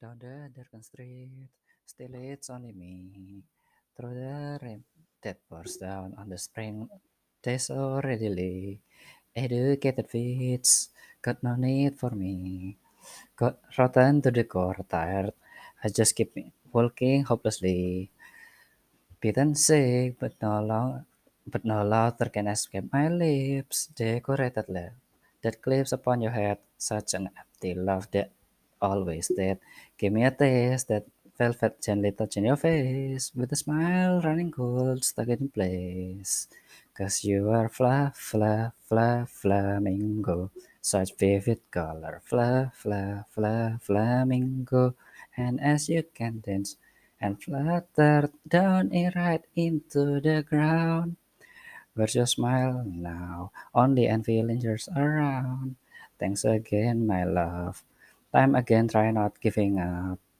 Down the darkened street, still it's only me. Through the rain that pours down on the spring days already late. Educated feet got no need for me. Got rotten to the core, tired. I just keep walking hopelessly. Beaten sick, but no long, but no laughter can escape my lips. Decorated laugh that clips upon your head, such an empty love that always that Give me a taste that velvet gently touching your face, with a smile running cold, stuck in place. Cause you are fla fla fla flamingo, such vivid color, fla fla fla flamingo, and as you can dance and flutter down it right into the ground. Where's your smile now? Only envy lingers around. Thanks again, my love. Time again, try not giving up.